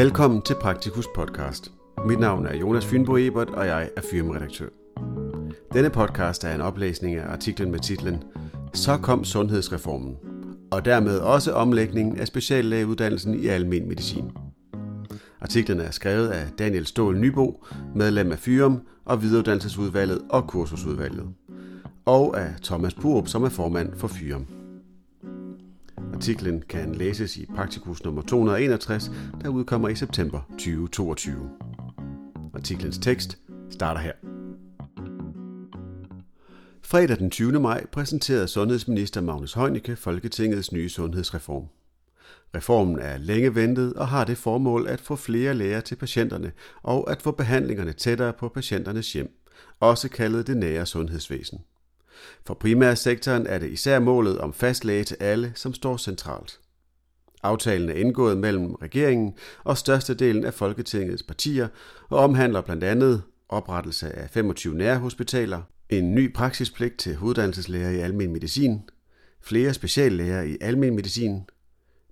Velkommen til Praktikus podcast. Mit navn er Jonas Fynbo Ebert, og jeg er firmaredaktør. Denne podcast er en oplæsning af artiklen med titlen Så kom sundhedsreformen, og dermed også omlægningen af speciallægeuddannelsen i almen medicin. Artiklen er skrevet af Daniel Ståhl Nybo, medlem af Fyrum og videreuddannelsesudvalget og kursusudvalget, og af Thomas Purup, som er formand for Fyrum. Artiklen kan læses i Praktikus nummer 261, der udkommer i september 2022. Artiklens tekst starter her. Fredag den 20. maj præsenterede sundhedsminister Magnus Heunicke Folketingets nye sundhedsreform. Reformen er længe ventet og har det formål at få flere læger til patienterne og at få behandlingerne tættere på patienternes hjem, også kaldet det nære sundhedsvæsen. For primærsektoren er det især målet om fast læge til alle, som står centralt. Aftalen er indgået mellem regeringen og størstedelen af Folketingets partier og omhandler blandt andet oprettelse af 25 nærhospitaler, en ny praksispligt til uddannelseslæger i almen medicin, flere speciallæger i almen medicin,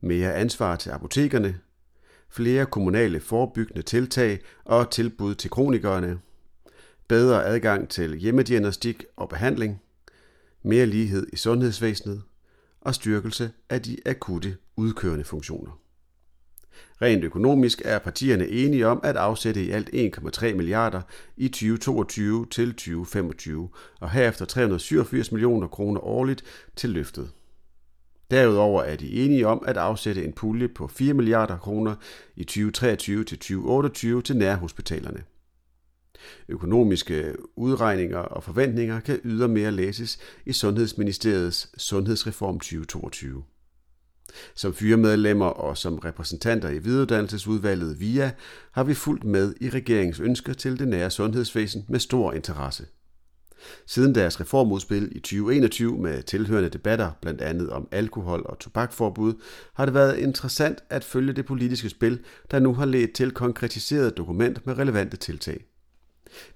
mere ansvar til apotekerne, flere kommunale forebyggende tiltag og tilbud til kronikerne, bedre adgang til hjemmediagnostik og behandling, mere lighed i sundhedsvæsenet og styrkelse af de akutte udkørende funktioner. Rent økonomisk er partierne enige om at afsætte i alt 1,3 milliarder i 2022 til 2025 og herefter 387 millioner kroner årligt til løftet. Derudover er de enige om at afsætte en pulje på 4 milliarder kroner i 2023 til 2028 til nærhospitalerne. Økonomiske udregninger og forventninger kan ydermere læses i Sundhedsministeriets Sundhedsreform 2022. Som fyremedlemmer og som repræsentanter i videreuddannelsesudvalget VIA har vi fulgt med i regeringens ønsker til det nære sundhedsvæsen med stor interesse. Siden deres reformudspil i 2021 med tilhørende debatter blandt andet om alkohol og tobakforbud, har det været interessant at følge det politiske spil, der nu har ledt til konkretiseret dokument med relevante tiltag.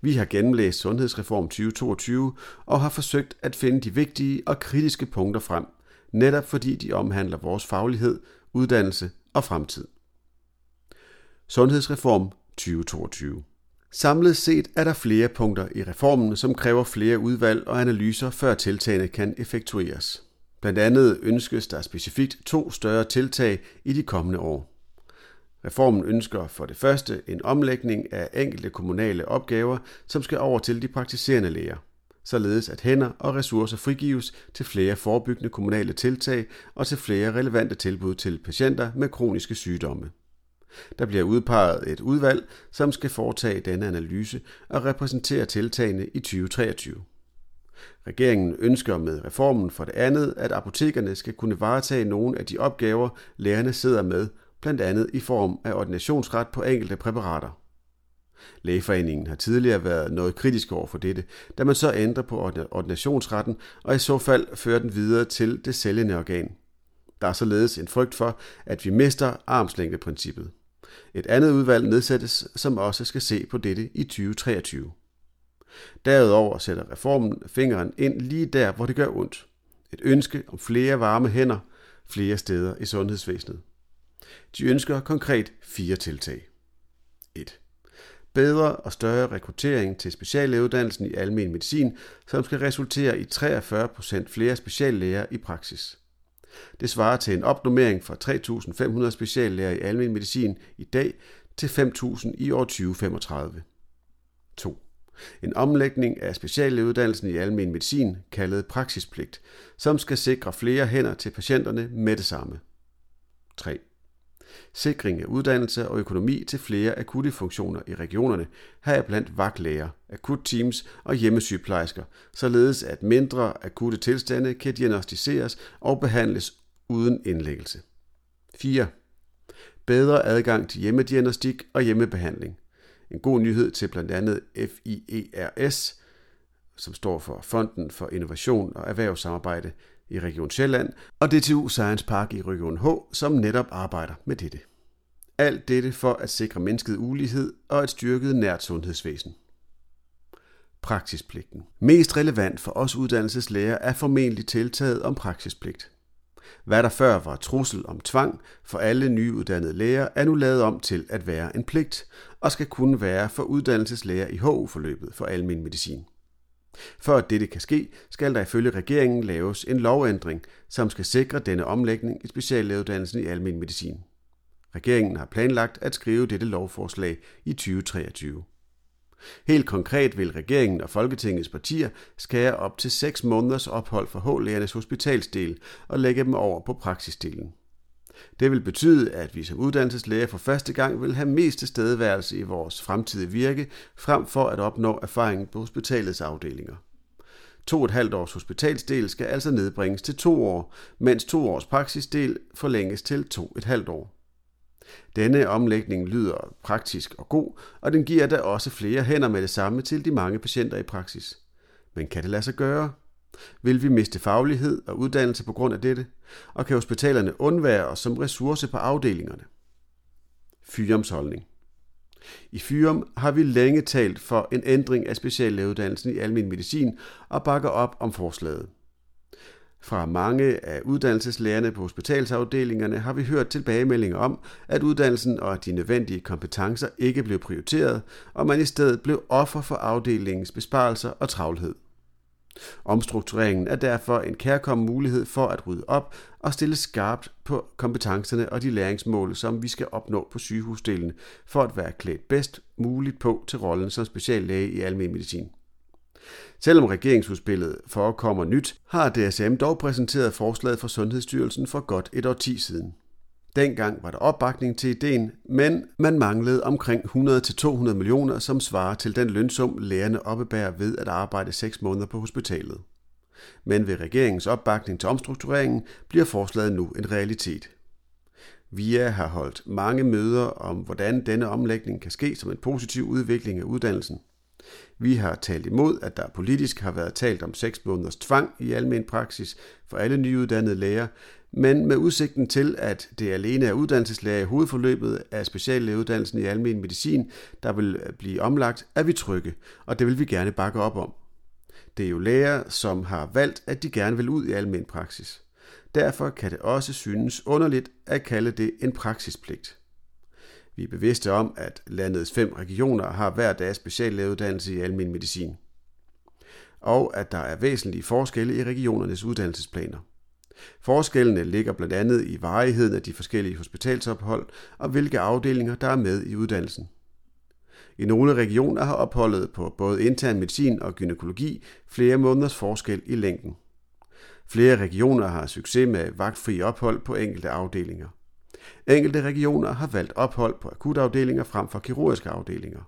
Vi har gennemlæst Sundhedsreform 2022 og har forsøgt at finde de vigtige og kritiske punkter frem, netop fordi de omhandler vores faglighed, uddannelse og fremtid. Sundhedsreform 2022 Samlet set er der flere punkter i reformen, som kræver flere udvalg og analyser, før tiltagene kan effektueres. Blandt andet ønskes der specifikt to større tiltag i de kommende år. Reformen ønsker for det første en omlægning af enkelte kommunale opgaver, som skal over til de praktiserende læger, således at hænder og ressourcer frigives til flere forebyggende kommunale tiltag og til flere relevante tilbud til patienter med kroniske sygdomme. Der bliver udpeget et udvalg, som skal foretage denne analyse og repræsentere tiltagene i 2023. Regeringen ønsker med reformen for det andet, at apotekerne skal kunne varetage nogle af de opgaver, lægerne sidder med blandt andet i form af ordinationsret på enkelte præparater. Lægeforeningen har tidligere været noget kritisk over for dette, da man så ændrer på ordinationsretten og i så fald fører den videre til det sælgende organ. Der er således en frygt for, at vi mister armslængdeprincippet. Et andet udvalg nedsættes, som også skal se på dette i 2023. Derudover sætter reformen fingeren ind lige der, hvor det gør ondt. Et ønske om flere varme hænder flere steder i sundhedsvæsenet. De ønsker konkret fire tiltag. 1. Bedre og større rekruttering til speciallægeuddannelsen i almen medicin, som skal resultere i 43% flere speciallæger i praksis. Det svarer til en opnummering fra 3.500 speciallæger i almen medicin i dag til 5.000 i år 2035. 2. En omlægning af speciallægeuddannelsen i almen medicin, kaldet praksispligt, som skal sikre flere hænder til patienterne med det samme. 3 sikring af uddannelse og økonomi til flere akutte funktioner i regionerne, heriblandt vagtlæger, akutteams og hjemmesygeplejersker, således at mindre akutte tilstande kan diagnostiseres og behandles uden indlæggelse. 4. Bedre adgang til hjemmediagnostik og hjemmebehandling. En god nyhed til blandt andet FIERS, som står for Fonden for Innovation og Erhvervssamarbejde, i Region Sjælland, og DTU Science Park i Region H, som netop arbejder med dette. Alt dette for at sikre mennesket ulighed og et styrket nært sundhedsvæsen. Praksispligten. Mest relevant for os uddannelseslæger er formentlig tiltaget om praksispligt. Hvad der før var trussel om tvang for alle nyuddannede læger, er nu lavet om til at være en pligt, og skal kunne være for uddannelseslæger i HU-forløbet for almen medicin. For at dette kan ske, skal der ifølge regeringen laves en lovændring, som skal sikre denne omlægning i speciallægeuddannelsen i almen medicin. Regeringen har planlagt at skrive dette lovforslag i 2023. Helt konkret vil regeringen og Folketingets partier skære op til 6 måneders ophold for H-lægernes hospitalsdel og lægge dem over på praksisdelen. Det vil betyde, at vi som uddannelseslæger for første gang vil have mest tilstedeværelse i vores fremtidige virke, frem for at opnå erfaring på hospitalets afdelinger. To et halvt års hospitalsdel skal altså nedbringes til to år, mens to års praksisdel forlænges til to et halvt år. Denne omlægning lyder praktisk og god, og den giver da også flere hænder med det samme til de mange patienter i praksis. Men kan det lade sig gøre? Vil vi miste faglighed og uddannelse på grund af dette? Og kan hospitalerne undvære os som ressource på afdelingerne? Fyrums holdning. I Fyrum har vi længe talt for en ændring af speciallægeuddannelsen i almen medicin og bakker op om forslaget. Fra mange af uddannelseslærerne på hospitalsafdelingerne har vi hørt tilbagemeldinger om, at uddannelsen og de nødvendige kompetencer ikke blev prioriteret, og man i stedet blev offer for afdelingens besparelser og travlhed. Omstruktureringen er derfor en kærkommen mulighed for at rydde op og stille skarpt på kompetencerne og de læringsmål, som vi skal opnå på sygehusdelen, for at være klædt bedst muligt på til rollen som speciallæge i almen medicin. Selvom regeringsudspillet forekommer nyt, har DSM dog præsenteret forslaget fra Sundhedsstyrelsen for godt et årti siden. Dengang var der opbakning til ideen, men man manglede omkring 100-200 millioner, som svarer til den lønsum, lægerne oppebærer ved at arbejde 6 måneder på hospitalet. Men ved regeringens opbakning til omstruktureringen bliver forslaget nu en realitet. VIA har holdt mange møder om, hvordan denne omlægning kan ske som en positiv udvikling af uddannelsen. Vi har talt imod, at der politisk har været talt om 6 måneders tvang i almen praksis for alle nyuddannede læger, men med udsigten til, at det alene er uddannelseslæger i hovedforløbet af speciallægeuddannelsen i almen medicin, der vil blive omlagt, er vi trygge, og det vil vi gerne bakke op om. Det er jo læger, som har valgt, at de gerne vil ud i almen praksis. Derfor kan det også synes underligt at kalde det en praksispligt. Vi er bevidste om, at landets fem regioner har hver deres speciallægeuddannelse i almen medicin, og at der er væsentlige forskelle i regionernes uddannelsesplaner. Forskellene ligger blandt andet i varigheden af de forskellige hospitalsophold og hvilke afdelinger, der er med i uddannelsen. I nogle regioner har opholdet på både intern medicin og gynækologi flere måneders forskel i længden. Flere regioner har succes med vagtfri ophold på enkelte afdelinger. Enkelte regioner har valgt ophold på akutafdelinger frem for kirurgiske afdelinger.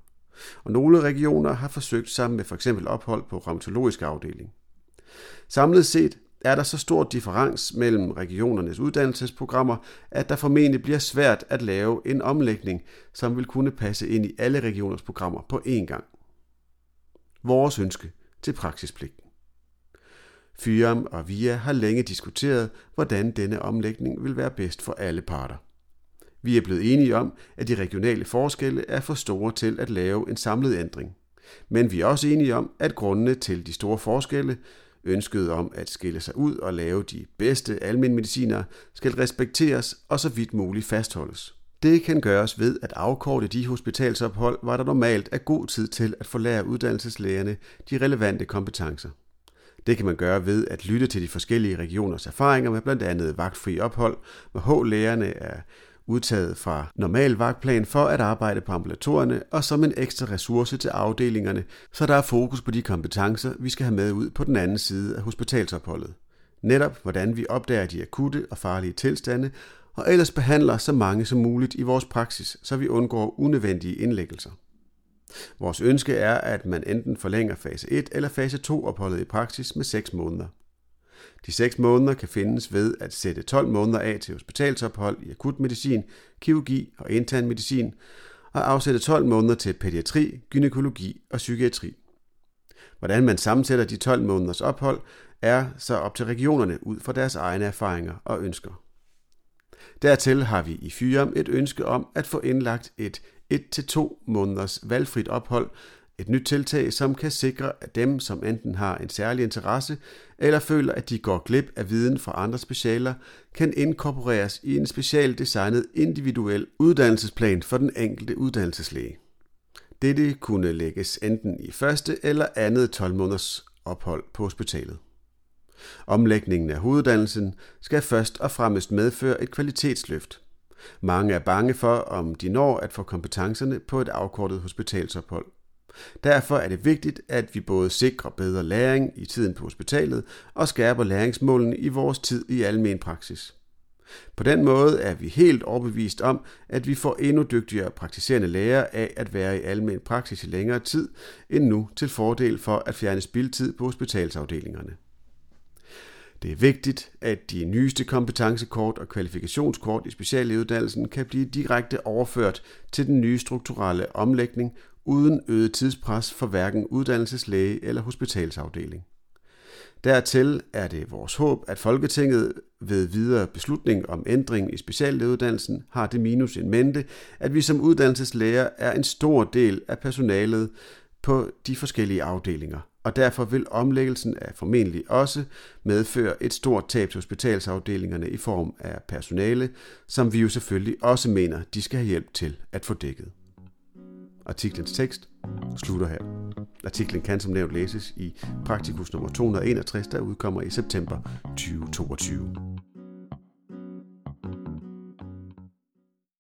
Og nogle regioner har forsøgt sammen med f.eks. ophold på reumatologiske afdeling. Samlet set er der så stor differens mellem regionernes uddannelsesprogrammer, at der formentlig bliver svært at lave en omlægning, som vil kunne passe ind i alle regioners programmer på én gang. Vores ønske til praksispligten. Fyram og VIA har længe diskuteret, hvordan denne omlægning vil være bedst for alle parter. Vi er blevet enige om, at de regionale forskelle er for store til at lave en samlet ændring. Men vi er også enige om, at grundene til de store forskelle Ønsket om at skille sig ud og lave de bedste almenmedicinere, skal respekteres og så vidt muligt fastholdes. Det kan gøres ved at afkorte de hospitalsophold, hvor der normalt er god tid til at forlære uddannelseslægerne de relevante kompetencer. Det kan man gøre ved at lytte til de forskellige regioners erfaringer med blandt andet vagtfri ophold, hvor H-lægerne er udtaget fra normal vagtplan for at arbejde på ambulatorierne og som en ekstra ressource til afdelingerne, så der er fokus på de kompetencer, vi skal have med ud på den anden side af hospitalsopholdet. Netop hvordan vi opdager de akutte og farlige tilstande, og ellers behandler så mange som muligt i vores praksis, så vi undgår unødvendige indlæggelser. Vores ønske er, at man enten forlænger fase 1 eller fase 2 opholdet i praksis med 6 måneder. De 6 måneder kan findes ved at sætte 12 måneder af til hospitalsophold i akutmedicin, kirurgi og intern medicin, og afsætte 12 måneder til pædiatri, gynækologi og psykiatri. Hvordan man sammensætter de 12 måneders ophold, er så op til regionerne ud fra deres egne erfaringer og ønsker. Dertil har vi i Fyrum et ønske om at få indlagt et 1-2 måneders valgfrit ophold Et nyt tiltag, som kan sikre, at dem, som enten har en særlig interesse eller føler, at de går glip af viden fra andre specialer, kan inkorporeres i en specialdesignet individuel uddannelsesplan for den enkelte uddannelseslæge. Dette kunne lægges enten i første eller andet 12 måneders ophold på hospitalet. Omlægningen af hoveduddannelsen skal først og fremmest medføre et kvalitetsløft. Mange er bange for, om de når at få kompetencerne på et afkortet hospitalsophold. Derfor er det vigtigt, at vi både sikrer bedre læring i tiden på hospitalet og skærper læringsmålene i vores tid i almen praksis. På den måde er vi helt overbevist om, at vi får endnu dygtigere praktiserende læger af at være i almen praksis i længere tid end nu til fordel for at fjerne spildtid på hospitalsafdelingerne. Det er vigtigt, at de nyeste kompetencekort og kvalifikationskort i speciallægeuddannelsen kan blive direkte overført til den nye strukturelle omlægning uden øget tidspres for hverken uddannelseslæge eller hospitalsafdeling. Dertil er det vores håb, at Folketinget ved videre beslutning om ændring i speciallægeuddannelsen har det minus en mente, at vi som uddannelseslæger er en stor del af personalet på de forskellige afdelinger, og derfor vil omlæggelsen af formentlig også medføre et stort tab til hospitalsafdelingerne i form af personale, som vi jo selvfølgelig også mener, de skal have hjælp til at få dækket. Artiklens tekst slutter her. Artiklen kan som nævnt læses i Praktikus nummer 261, der udkommer i september 2022.